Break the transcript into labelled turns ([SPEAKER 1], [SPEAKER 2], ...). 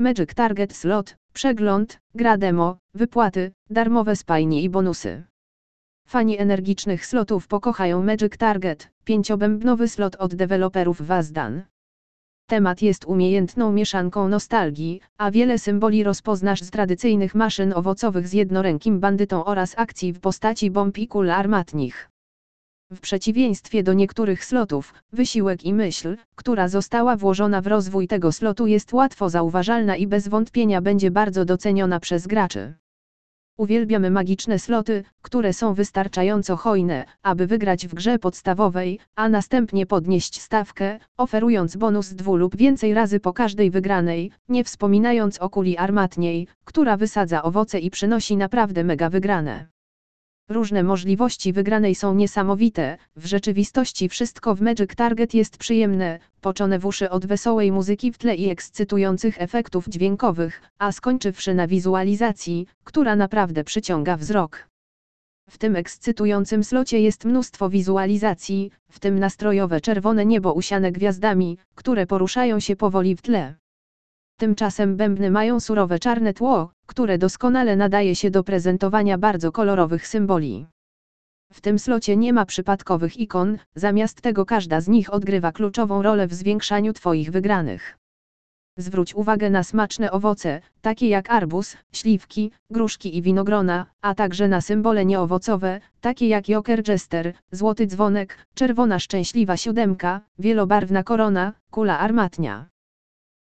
[SPEAKER 1] Magic Target Slot, przegląd, gra demo, wypłaty, darmowe spajnie i bonusy. Fani energicznych slotów pokochają Magic Target, pięciobębnowy slot od deweloperów Wazdan. Temat jest umiejętną mieszanką nostalgii, a wiele symboli rozpoznasz z tradycyjnych maszyn owocowych z jednorękim bandytą oraz akcji w postaci bomb i kul armatnich. W przeciwieństwie do niektórych slotów, wysiłek i myśl, która została włożona w rozwój tego slotu jest łatwo zauważalna i bez wątpienia będzie bardzo doceniona przez graczy. Uwielbiamy magiczne sloty, które są wystarczająco hojne, aby wygrać w grze podstawowej, a następnie podnieść stawkę, oferując bonus dwu lub więcej razy po każdej wygranej, nie wspominając o kuli armatniej, która wysadza owoce i przynosi naprawdę mega wygrane. Różne możliwości wygranej są niesamowite, w rzeczywistości wszystko w Magic Target jest przyjemne, poczone w uszy od wesołej muzyki w tle i ekscytujących efektów dźwiękowych, a skończywszy na wizualizacji, która naprawdę przyciąga wzrok. W tym ekscytującym slocie jest mnóstwo wizualizacji, w tym nastrojowe czerwone niebo usiane gwiazdami, które poruszają się powoli w tle. Tymczasem bębny mają surowe czarne tło, które doskonale nadaje się do prezentowania bardzo kolorowych symboli. W tym slocie nie ma przypadkowych ikon, zamiast tego każda z nich odgrywa kluczową rolę w zwiększaniu Twoich wygranych. Zwróć uwagę na smaczne owoce, takie jak arbuz, śliwki, gruszki i winogrona, a także na symbole nieowocowe, takie jak joker jester, złoty dzwonek, czerwona szczęśliwa siódemka, wielobarwna korona, kula armatnia.